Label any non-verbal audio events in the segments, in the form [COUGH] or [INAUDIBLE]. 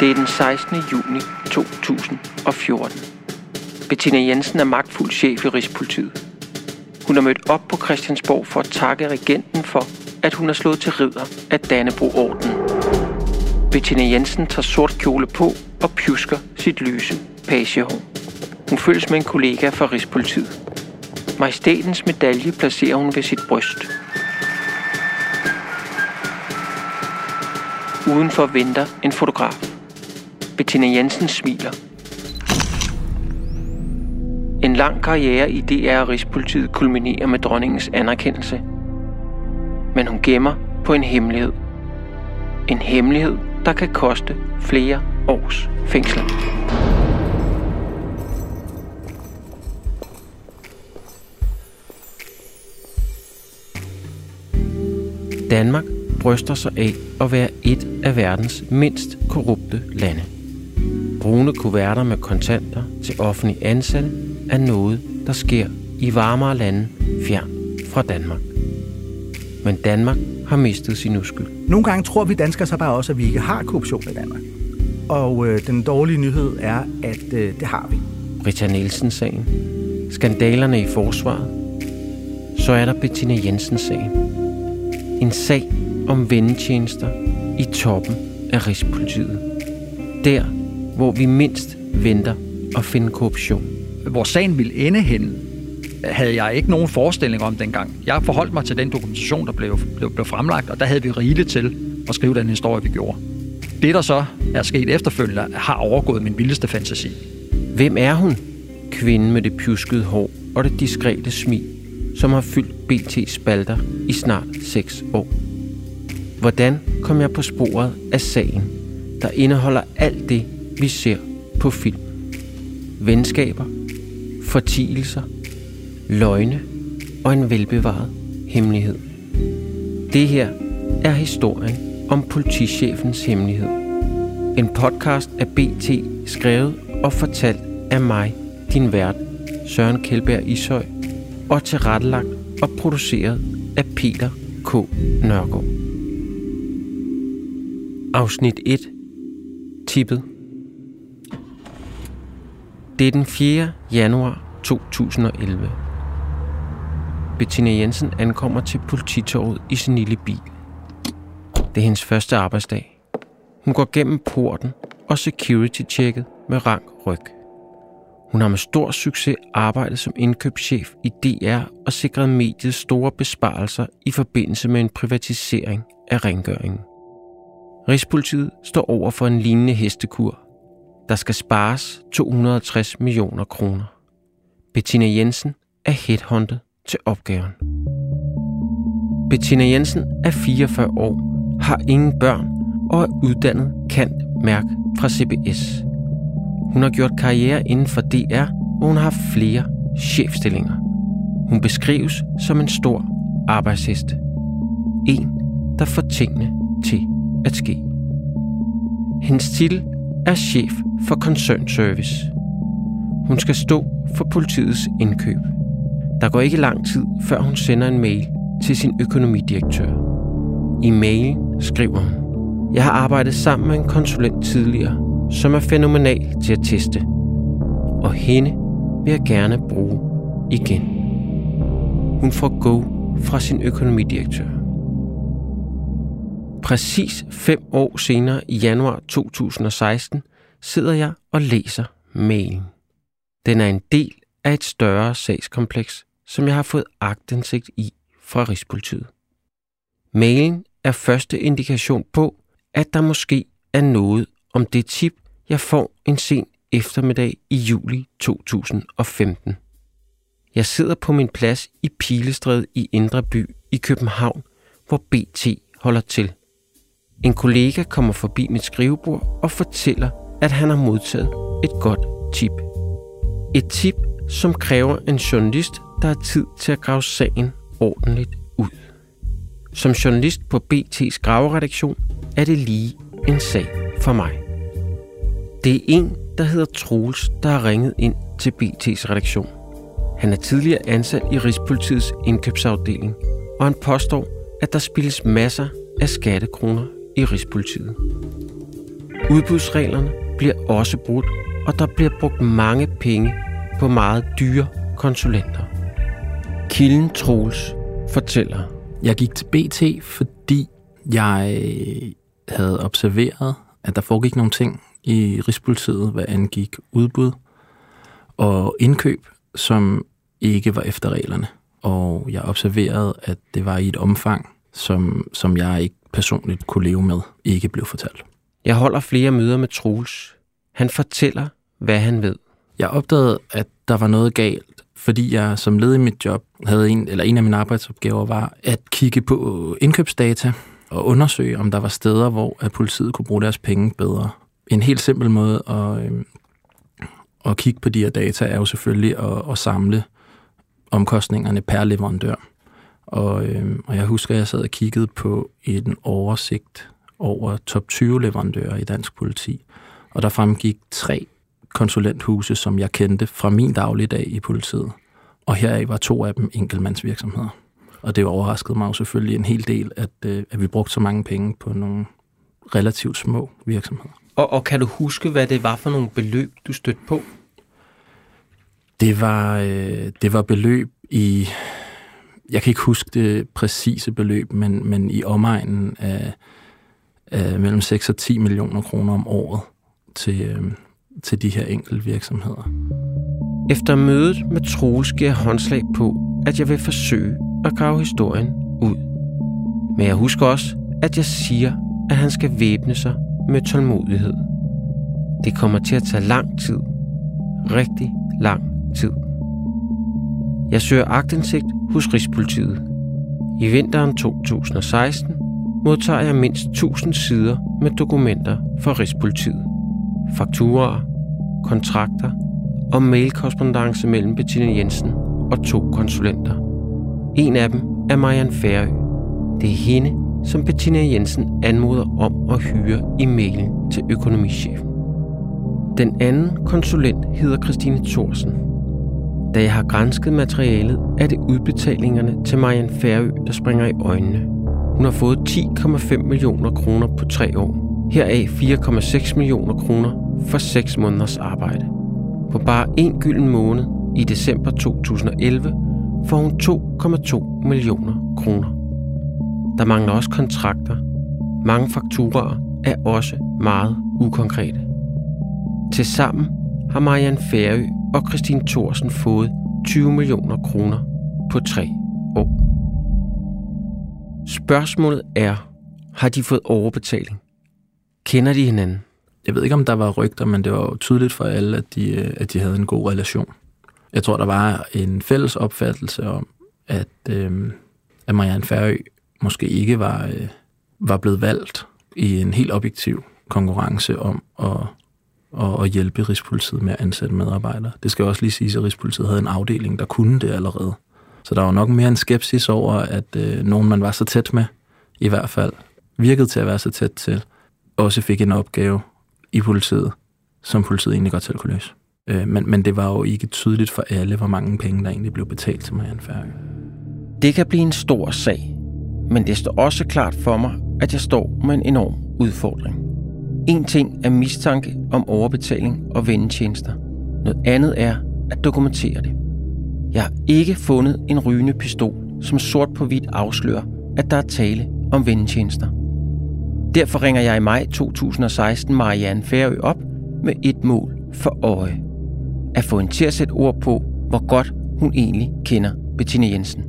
Det er den 16. juni 2014. Bettina Jensen er magtfuld chef i Rigspolitiet. Hun er mødt op på Christiansborg for at takke regenten for, at hun er slået til ridder af Dannebro-orden. Bettina Jensen tager sort kjole på og pjusker sit lyse pagehår. Hun følges med en kollega fra Rigspolitiet. Majestætens medalje placerer hun ved sit bryst. Udenfor venter en fotograf. Bettina Jensen smiler. En lang karriere i DR og Rigspolitiet kulminerer med dronningens anerkendelse. Men hun gemmer på en hemmelighed. En hemmelighed, der kan koste flere års fængsel. Danmark bryster sig af at være et af verdens mindst korrupte lande. Brune kuverter med kontanter til offentlig ansatte er noget, der sker i varmere lande fjern fra Danmark. Men Danmark har mistet sin uskyld. Nogle gange tror vi danskere så bare også, at vi ikke har korruption i Danmark. Og øh, den dårlige nyhed er, at øh, det har vi. Rita Nielsen-sagen, skandalerne i forsvaret, så er der Bettina Jensen-sagen. En sag om vendetjenester i toppen af Rigspolitiet. Der, hvor vi mindst venter at finde korruption. Hvor sagen ville ende hen, havde jeg ikke nogen forestilling om dengang. Jeg forholdt mig til den dokumentation, der blev, blev, blev fremlagt, og der havde vi rigeligt til at skrive den historie, vi gjorde. Det, der så er sket efterfølgende, har overgået min vildeste fantasi. Hvem er hun? Kvinden med det pjuskede hår og det diskrete smil, som har fyldt BT spalter i snart 6 år. Hvordan kom jeg på sporet af sagen, der indeholder alt det, vi ser på film? Venskaber, fortielser, løgne og en velbevaret hemmelighed. Det her er historien om politichefens hemmelighed. En podcast af BT, skrevet og fortalt af mig, din vært, Søren Kjeldberg Ishøj, og tilrettelagt og produceret af Peter K. Nørgaard. Afsnit 1. Tippet. Det er den 4. januar 2011. Bettina Jensen ankommer til polititorvet i sin lille bil. Det er hendes første arbejdsdag. Hun går gennem porten og security-tjekket med rang ryg. Hun har med stor succes arbejdet som indkøbschef i DR og sikret mediet store besparelser i forbindelse med en privatisering af rengøringen. Rigspolitiet står over for en lignende hestekur. Der skal spares 260 millioner kroner. Bettina Jensen er headhunted til opgaven. Bettina Jensen er 44 år, har ingen børn og er uddannet kant mærk fra CBS. Hun har gjort karriere inden for DR, hvor hun har haft flere chefstillinger. Hun beskrives som en stor arbejdshest. En, der får tingene til at ske. Hendes titel er chef for koncernservice. Hun skal stå for politiets indkøb. Der går ikke lang tid, før hun sender en mail til sin økonomidirektør. I mailen skriver hun, Jeg har arbejdet sammen med en konsulent tidligere, som er fænomenal til at teste. Og hende vil jeg gerne bruge igen. Hun får go fra sin økonomidirektør. Præcis fem år senere i januar 2016 sidder jeg og læser mailen. Den er en del af et større sagskompleks, som jeg har fået agtindsigt i fra Rigspolitiet. Mailen er første indikation på, at der måske er noget om det tip, jeg får en sen eftermiddag i juli 2015. Jeg sidder på min plads i Pilestræde i Indre By i København, hvor BT holder til. En kollega kommer forbi mit skrivebord og fortæller, at han har modtaget et godt tip. Et tip, som kræver en journalist, der har tid til at grave sagen ordentligt ud. Som journalist på BT's graveredaktion er det lige en sag for mig. Det er en, der hedder Troels, der har ringet ind til BT's redaktion. Han er tidligere ansat i Rigspolitiets indkøbsafdeling, og han påstår, at der spilles masser af skattekroner i Rigspolitiet. Udbudsreglerne bliver også brudt, og der bliver brugt mange penge på meget dyre konsulenter. Kilden Troels fortæller. Jeg gik til BT, fordi jeg øh, havde observeret, at der foregik nogle ting i Rigspolitiet, hvad angik udbud og indkøb, som ikke var efter reglerne. Og jeg observerede, at det var i et omfang, som, som jeg ikke personligt kunne leve med, ikke blev fortalt. Jeg holder flere møder med Troels. Han fortæller, hvad han ved. Jeg opdagede, at der var noget galt, fordi jeg som led i mit job havde en, eller en af mine arbejdsopgaver var at kigge på indkøbsdata og undersøge, om der var steder, hvor at politiet kunne bruge deres penge bedre. En helt simpel måde at, øh, at kigge på de her data er jo selvfølgelig at, at samle omkostningerne per leverandør. Og, øh, og jeg husker, at jeg sad og kiggede på en oversigt over top 20 leverandører i dansk politi. Og der fremgik tre konsulenthuse, som jeg kendte fra min dagligdag i politiet. Og heraf var to af dem enkeltmandsvirksomheder. Og det overraskede mig jo selvfølgelig en hel del, at, øh, at vi brugte så mange penge på nogle relativt små virksomheder. Og, og kan du huske, hvad det var for nogle beløb, du stødte på? Det var, øh, det var beløb i... Jeg kan ikke huske det præcise beløb, men, men i omegnen af, af mellem 6 og 10 millioner kroner om året til, øh, til de her enkelte virksomheder. Efter mødet med Troels giver jeg håndslag på, at jeg vil forsøge at grave historien ud. Men jeg husker også, at jeg siger, at han skal væbne sig med tålmodighed. Det kommer til at tage lang tid. Rigtig lang tid. Jeg søger agtindsigt hos Rigspolitiet. I vinteren 2016 modtager jeg mindst 1000 sider med dokumenter fra Rigspolitiet. Fakturer, kontrakter og mailkorrespondence mellem Bettina Jensen og to konsulenter. En af dem er Marianne Færø. Det er hende, som Bettina Jensen anmoder om at hyre i mailen til økonomichefen. Den anden konsulent hedder Christine Thorsen. Da jeg har grænsket materialet, er det udbetalingerne til Marianne Færø, der springer i øjnene. Hun har fået 10,5 millioner kroner på tre år. Heraf 4,6 millioner kroner for 6 måneders arbejde. På bare en gylden måned i december 2011 får hun 2,2 millioner kroner. Der mangler også kontrakter. Mange fakturaer er også meget ukonkrete. Tilsammen har Marianne Færø og Christine Thorsen fået 20 millioner kroner på tre år. Spørgsmålet er, har de fået overbetaling? Kender de hinanden? Jeg ved ikke, om der var rygter, men det var jo tydeligt for alle, at de, øh, at de havde en god relation. Jeg tror, der var en fælles opfattelse om, at, øh, at Marianne Færø måske ikke var, øh, var blevet valgt i en helt objektiv konkurrence om at, og, og hjælpe Rigspolitiet med at ansætte medarbejdere. Det skal også lige siges, at Rigspolitiet havde en afdeling, der kunne det allerede. Så der var nok mere en skepsis over, at øh, nogen, man var så tæt med, i hvert fald virkede til at være så tæt til, også fik en opgave i politiet, som politiet egentlig godt selv kunne løse. Øh, men, men det var jo ikke tydeligt for alle, hvor mange penge, der egentlig blev betalt til Marianne Færø. Det kan blive en stor sag, men det står også klart for mig, at jeg står med en enorm udfordring. En ting er mistanke om overbetaling og vendetjenester. Noget andet er at dokumentere det. Jeg har ikke fundet en rygende pistol, som sort på hvidt afslører, at der er tale om vendetjenester. Derfor ringer jeg i maj 2016 Marianne Færø op med et mål for øje. At få hende til at sætte ord på, hvor godt hun egentlig kender Bettina Jensen.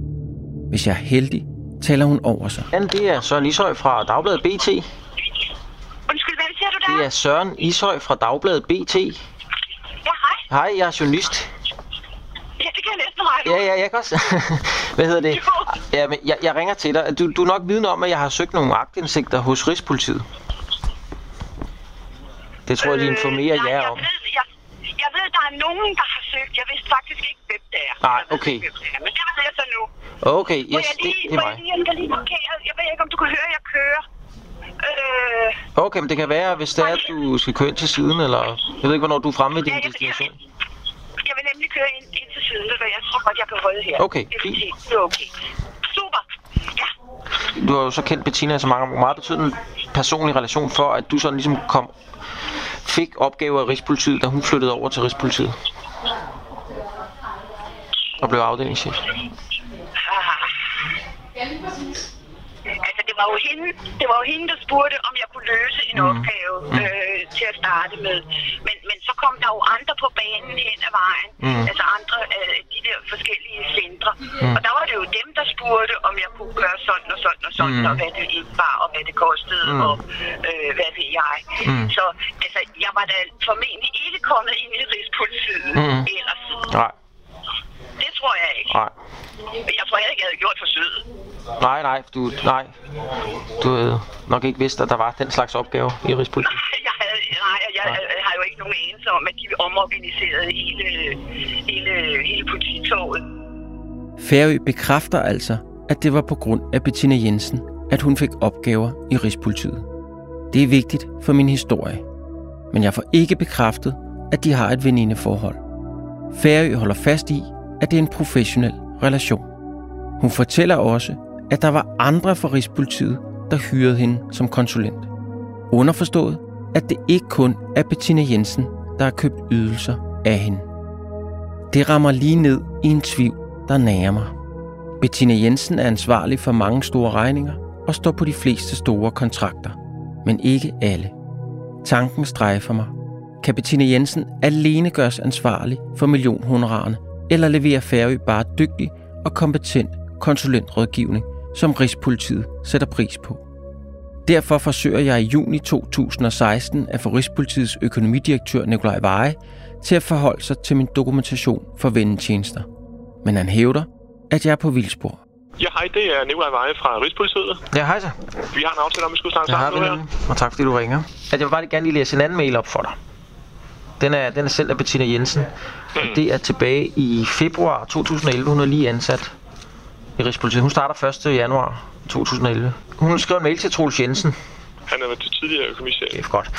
Hvis jeg er heldig, taler hun over sig. Ja, det er Søren Ishøj fra Dagbladet BT. Undskyld, hvad siger du der? Det er Søren Ishøj fra Dagbladet BT. Ja, hej. Hej, jeg er journalist. Ja, det kan jeg næsten regne Ja, ja, jeg kan også. [LAUGHS] Hvad hedder det? Ja, men jeg, jeg ringer til dig. Du, du er nok viden om, at jeg har søgt nogle agtindsigter hos Rigspolitiet. Det tror jeg, de informerer Øh, jer jeg om. Ved, jeg, jeg ved, der er nogen, der har søgt. Jeg vidste faktisk ikke, hvem det er. Nej, Jeg okay. ikke, det er, Men det ved jeg så nu. Okay, yes, jeg det, lige, det er må mig. jeg lige, jeg lige markere? Jeg ved ikke, om du kan høre, jeg kører. Øh, Okay, men det kan være, hvis det er, at du skal køre ind til siden, eller... Jeg ved ikke, hvornår du er fremme ved din Ja, jeg- destination. jeg vil nemlig køre ind, ind til siden, hvad, jeg tror godt, jeg kan holde her. Okay, er fint. Det er okay. Super. Ja, Du har jo så kendt Bettina så mange meget betydende personlig relation for, at du sådan ligesom kom fik opgaver af Rigspolitiet, da hun flyttede over til Rigspolitiet? Og blev afdelingschef? Altså, det var jo hende, det var jo hende der spurgte, om jeg kunne løse en mm. opgave øh, til at starte med. Men, men så kom der jo andre på banen hen ad vejen. Mm. Altså andre af øh, de der forskellige centre. Mm. Og der var det jo dem, der spurgte, om jeg kunne gøre sådan og sådan og sådan, mm. og hvad det ikke var, og hvad det kostede, mm. og øh, hvad ved jeg. Mm. Så altså, jeg var da formentlig ikke kommet ind i Rigspolitiet mm. ellers. Nej. Det tror jeg ikke. Nej. Jeg tror heller ikke, jeg havde gjort forsøget. Nej, nej, du, nej. Du havde nok ikke vidst, at der var den slags opgave i Rigspolitiet. Jeg, havde, nej, jeg, jeg har jo ikke nogen anelse om, at de omorganiserede hele, hele, hele polititoget. Færø bekræfter altså, at det var på grund af Bettina Jensen, at hun fik opgaver i Rigspolitiet. Det er vigtigt for min historie. Men jeg får ikke bekræftet, at de har et venindeforhold. Færø holder fast i, at det er en professionel relation. Hun fortæller også, at der var andre fra Rigspolitiet, der hyrede hende som konsulent. Underforstået, at det ikke kun er Bettina Jensen, der har købt ydelser af hende. Det rammer lige ned i en tvivl, der nærer mig. Bettina Jensen er ansvarlig for mange store regninger og står på de fleste store kontrakter, men ikke alle. Tanken strejfer mig. Kan Bettina Jensen alene gøres ansvarlig for millionhonorarerne, eller leverer Færø bare dygtig og kompetent konsulentrådgivning, som Rigspolitiet sætter pris på? Derfor forsøger jeg i juni 2016 at få Rigspolitiets økonomidirektør Nikolaj Veje til at forholde sig til min dokumentation for vendetjenester. Men han hævder, at jeg er på vildspor. Ja, hej, det er Nikolaj Veje fra Rigspolitiet. Ja, hej så. Vi har en aftale om, at vi skulle snakke sammen nu her. og tak fordi du ringer. At jeg vil bare gerne lige læse en anden mail op for dig. Den er, den er sendt af Bettina Jensen. Og det er tilbage i februar 2011. Hun er lige ansat i Rigspolitiet. Hun starter 1. januar 2011. Hun skrev en mail til Troels Jensen. Han er til tidligere økonomichef. Det er godt.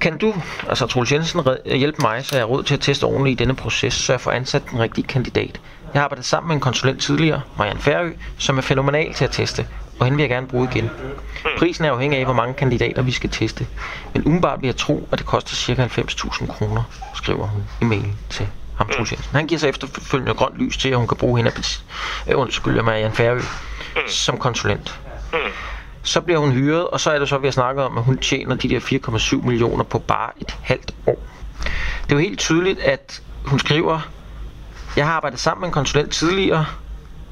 Kan du, altså Troels Jensen, hjælpe mig, så jeg har råd til at teste ordentligt i denne proces, så jeg får ansat den rigtige kandidat? Jeg har arbejdet sammen med en konsulent tidligere, Marianne Færø, som er fænomenal til at teste, og hende vil jeg gerne bruge igen. Prisen er afhængig af, hvor mange kandidater vi skal teste. Men umiddelbart vil jeg tro, at det koster ca. 90.000 kroner, skriver hun i mailen til ham, Troels Jensen. Han giver sig efterfølgende grønt lys til, at hun kan bruge hende, af- øh, undskyld, Marianne Færø, som konsulent. Så bliver hun hyret, og så er det så, vi har snakket om, at hun tjener de der 4,7 millioner på bare et halvt år. Det er jo helt tydeligt, at hun skriver, jeg har arbejdet sammen med en konsulent tidligere,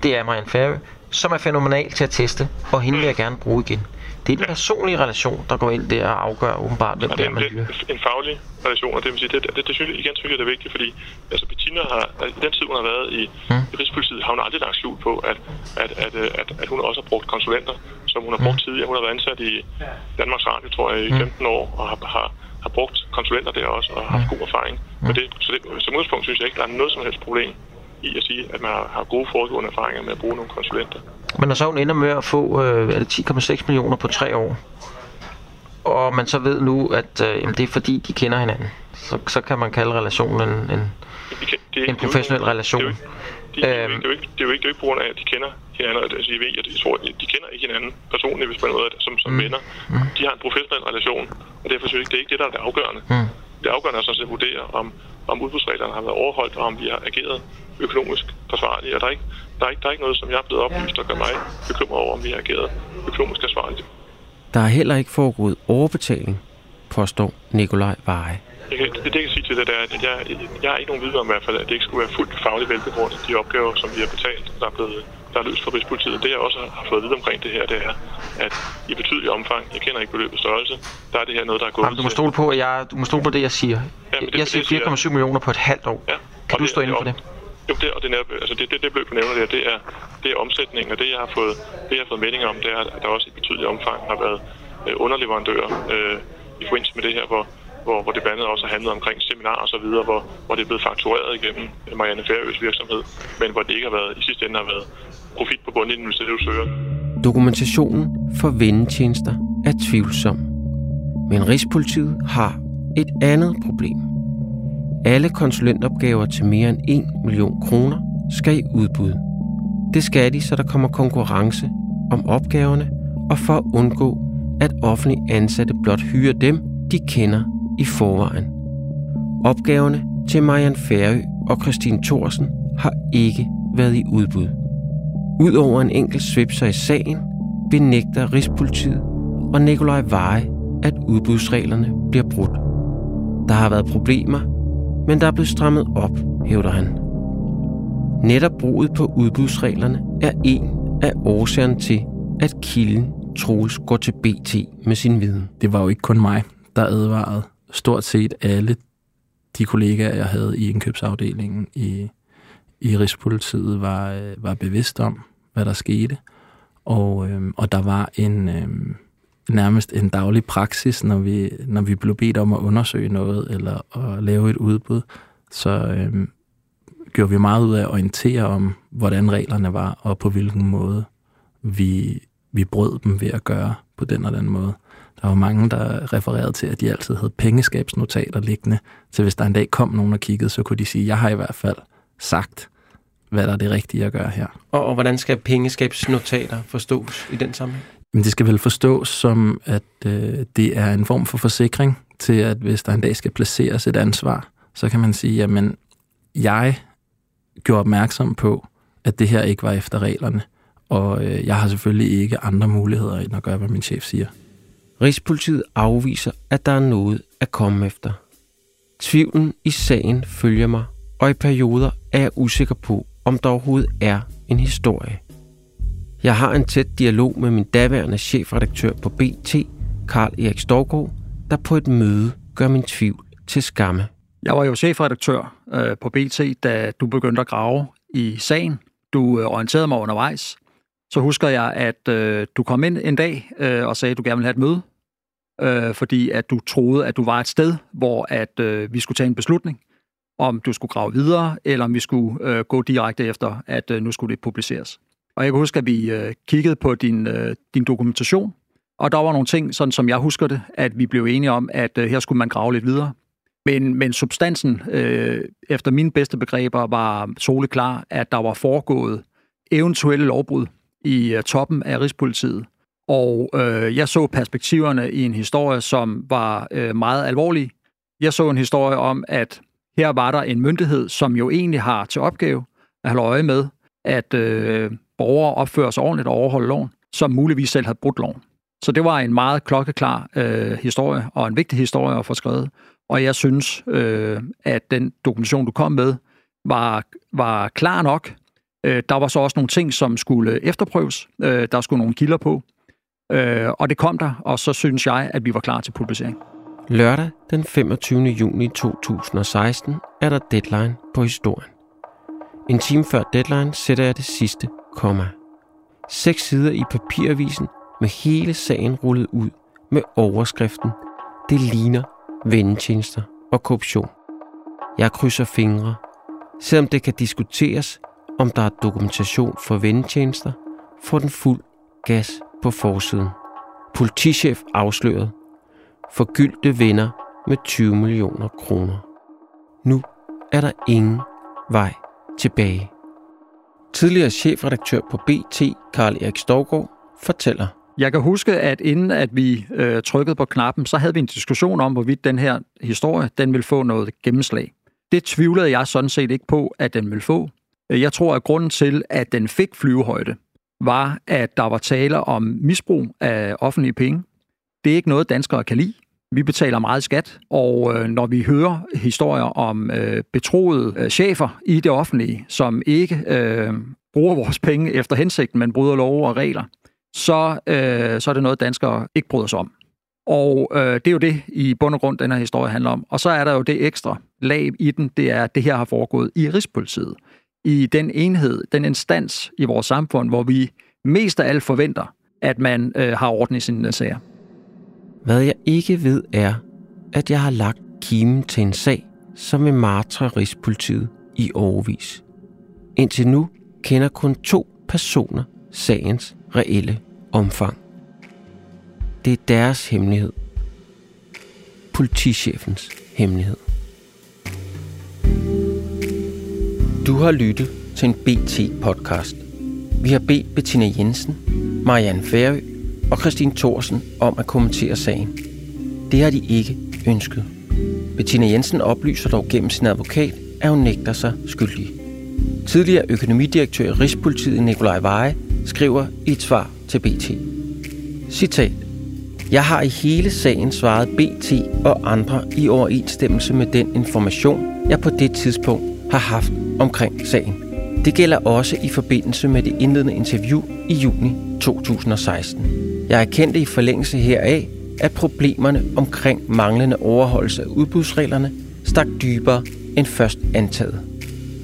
det er Marianne Færø, som er fænomenal til at teste, og hende vil jeg gerne bruge igen. Det er den personlige relation, der går ind der og afgør åbenbart, hvem det er, man det hyrer. er en faglig relation, og det vil sige, det, det, det synes jeg, igen synes jeg, det er vigtigt, fordi altså Bettina har, i den tid, hun har været i, Mm. i Rigspolitiet, har hun aldrig lagt skjul på, at, at, at, at, at, hun også har brugt konsulenter, som hun har brugt tidligere. Hun har været ansat i Danmarks Radio, tror jeg, i 15 år, og har, har, har brugt konsulenter der også, og har haft god erfaring med det. Så det, som udgangspunkt synes jeg ikke, der er noget som helst problem i at sige, at man har, gode foregående erfaringer med at bruge nogle konsulenter. Men når så hun ender med at få øh, er det 10,6 millioner på tre år, og man så ved nu, at øh, jamen, det er fordi, de kender hinanden, så, så kan man kalde relationen en, en Det kan- det er- En professionel det jo relation. Det er jo ikke- det er jo ikke- på grund af, at de kender hinanden. Altså, jeg, ved, jeg, tror, at de kender ikke hinanden personligt, hvis man er det, som, som Mm. venner. De har en professionel relation, og derfor synes jeg ikke, det er ikke det, der er det afgørende. Mm. Det afgørende er sådan set at vurdere, om, om udbudsreglerne har været overholdt, og om vi har ageret økonomisk forsvarligt. Og der er, ikke, der, er ikke, der er ikke noget, som jeg er blevet oplyst, der gør mig bekymret over, om vi har ageret økonomisk forsvarligt. Der er heller ikke foregået overbetaling, påstår Nikolaj Veje. Jeg kan, det, det, jeg kan sige til det, det er, at jeg, jeg har ikke nogen viden om i hvert fald, at det ikke skulle være fuldt fagligt velbegrundet, de opgaver, som vi har betalt, der er blevet der er løst fra Rigspolitiet. Det jeg også har fået at vide omkring det her, det er, at i betydelig omfang, jeg kender ikke beløbets størrelse, der er det her noget, der er gået Jamen, du må stole på, at jeg, du må stole på det, jeg siger. men det jeg siger 4,7 millioner på et halvt år. Ja. Kan du det- stå inden for det? Jo, det, og det, er, altså det, det, det beløb, du nævner der, det er, det er omsætningen, og det, jeg har fået, det, jeg har fået meldinger om, det er, at der også i betydelig omfang har været øh, underleverandører øh, i forbindelse med det her, hvor, hvor, hvor det blandt andet også har handlet omkring seminarer og så videre, hvor, hvor det er blevet faktureret igennem Marianne Færøs virksomhed, men hvor det ikke har været, i sidste ende har været profit på bundlinjen, hvis det er det, du søger. Dokumentationen for vendetjenester er tvivlsom. Men Rigspolitiet har et andet problem. Alle konsulentopgaver til mere end 1 million kroner skal i udbud. Det skal de, så der kommer konkurrence om opgaverne, og for at undgå, at offentlige ansatte blot hyrer dem, de kender i forvejen. Opgaverne til Marian Færø og Christine Thorsen har ikke været i udbud. Udover en enkelt svipser i sagen, benægter Rigspolitiet og Nikolaj Veje, at udbudsreglerne bliver brudt. Der har været problemer, men der er blevet strammet op, hævder han. Netop bruget på udbudsreglerne er en af årsagerne til, at kilden Troels går til BT med sin viden. Det var jo ikke kun mig, der advarede. Stort set alle de kollegaer, jeg havde i indkøbsafdelingen i, i Rigspolitiet, var, øh, var bevidst om, hvad der skete. Og, øhm, og der var en øhm, nærmest en daglig praksis, når vi, når vi blev bedt om at undersøge noget eller at lave et udbud. Så øhm, gjorde vi meget ud af at orientere om, hvordan reglerne var, og på hvilken måde vi, vi brød dem ved at gøre på den og den måde. Der var mange, der refererede til, at de altid havde pengeskabsnotater liggende, så hvis der en dag kom nogen og kiggede, så kunne de sige, jeg har i hvert fald sagt, hvad der er det rigtige at gøre her. Og, og hvordan skal pengeskabsnotater forstås i den sammenhæng? Men det skal vel forstås som, at øh, det er en form for forsikring til, at hvis der en dag skal placeres et ansvar, så kan man sige, jamen, jeg gjorde opmærksom på, at det her ikke var efter reglerne, og øh, jeg har selvfølgelig ikke andre muligheder end at gøre, hvad min chef siger. Rigspolitiet afviser, at der er noget at komme efter. Tvivlen i sagen følger mig, og i perioder er jeg usikker på, om der overhovedet er en historie. Jeg har en tæt dialog med min daværende chefredaktør på BT, Karl Erik Storgård, der på et møde gør min tvivl til skamme. Jeg var jo chefredaktør øh, på BT, da du begyndte at grave i sagen. Du øh, orienterede mig undervejs. Så husker jeg, at øh, du kom ind en dag øh, og sagde, at du gerne ville have et møde, øh, fordi at du troede, at du var et sted, hvor at øh, vi skulle tage en beslutning, om du skulle grave videre, eller om vi skulle øh, gå direkte efter, at øh, nu skulle det publiceres. Og jeg kan huske, at vi øh, kiggede på din, øh, din dokumentation, og der var nogle ting, sådan som jeg husker det, at vi blev enige om, at øh, her skulle man grave lidt videre. Men, men substansen, øh, efter mine bedste begreber, var soleklar, at der var foregået eventuelle lovbrud i øh, toppen af Rigspolitiet. Og øh, jeg så perspektiverne i en historie, som var øh, meget alvorlig. Jeg så en historie om, at her var der en myndighed, som jo egentlig har til opgave at holde øje med, at øh, borgere opfører sig ordentligt og overholder loven, som muligvis selv havde brudt loven. Så det var en meget klokkeklar øh, historie, og en vigtig historie at få skrevet. Og jeg synes, øh, at den dokumentation, du kom med, var, var klar nok. Øh, der var så også nogle ting, som skulle efterprøves. Øh, der skulle nogle kilder på. Øh, og det kom der, og så synes jeg, at vi var klar til publicering. Lørdag den 25. juni 2016 er der deadline på historien. En time før deadline sætter jeg det sidste komma. Seks sider i papiravisen med hele sagen rullet ud med overskriften Det ligner vendetjenester og korruption. Jeg krydser fingre, selvom det kan diskuteres, om der er dokumentation for vendetjenester, får den fuld gas på forsiden. Politichef afsløret. Forgyldte venner med 20 millioner kroner. Nu er der ingen vej tilbage. Tidligere chefredaktør på BT, Karl Erik Storgård, fortæller. Jeg kan huske, at inden at vi øh, trykkede på knappen, så havde vi en diskussion om, hvorvidt den her historie den ville få noget gennemslag. Det tvivlede jeg sådan set ikke på, at den ville få. Øh, jeg tror, at grunden til, at den fik flyvehøjde, var, at der var tale om misbrug af offentlige penge. Det er ikke noget, danskere kan lide. Vi betaler meget skat, og øh, når vi hører historier om øh, betroede øh, chefer i det offentlige, som ikke øh, bruger vores penge efter hensigten, men bryder love og regler, så, øh, så er det noget, danskere ikke bryder sig om. Og øh, det er jo det, i bund og grund, den her historie handler om. Og så er der jo det ekstra lag i den, det er, at det her har foregået i Rigspolitiet. I den enhed, den instans i vores samfund, hvor vi mest af alt forventer, at man øh, har orden i sine sager. Hvad jeg ikke ved er, at jeg har lagt kimen til en sag, som vil martre Rigspolitiet i overvis. Indtil nu kender kun to personer sagens reelle omfang. Det er deres hemmelighed. Politichefens hemmelighed. Du har lyttet til en BT-podcast. Vi har bedt Bettina Jensen, Marianne Færø og Christine Thorsen om at kommentere sagen. Det har de ikke ønsket. Bettina Jensen oplyser dog gennem sin advokat, at hun nægter sig skyldig. Tidligere økonomidirektør i Rigspolitiet Nikolaj Veje skriver i et svar til BT. Citat. Jeg har i hele sagen svaret BT og andre i overensstemmelse med den information, jeg på det tidspunkt har haft omkring sagen. Det gælder også i forbindelse med det indledende interview i juni 2016. Jeg erkendte i forlængelse heraf, at problemerne omkring manglende overholdelse af udbudsreglerne stak dybere end først antaget.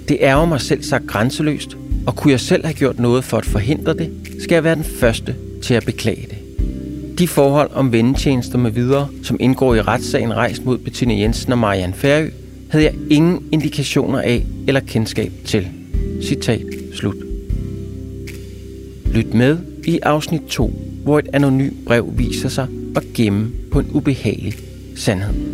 Det er jo mig selv sagt grænseløst, og kunne jeg selv have gjort noget for at forhindre det, skal jeg være den første til at beklage det. De forhold om vendetjenester med videre, som indgår i retssagen rejst mod Bettina Jensen og Marianne Færø, havde jeg ingen indikationer af eller kendskab til. Citat slut. Lyt med i afsnit 2, hvor et anonymt brev viser sig at gemme på en ubehagelig sandhed.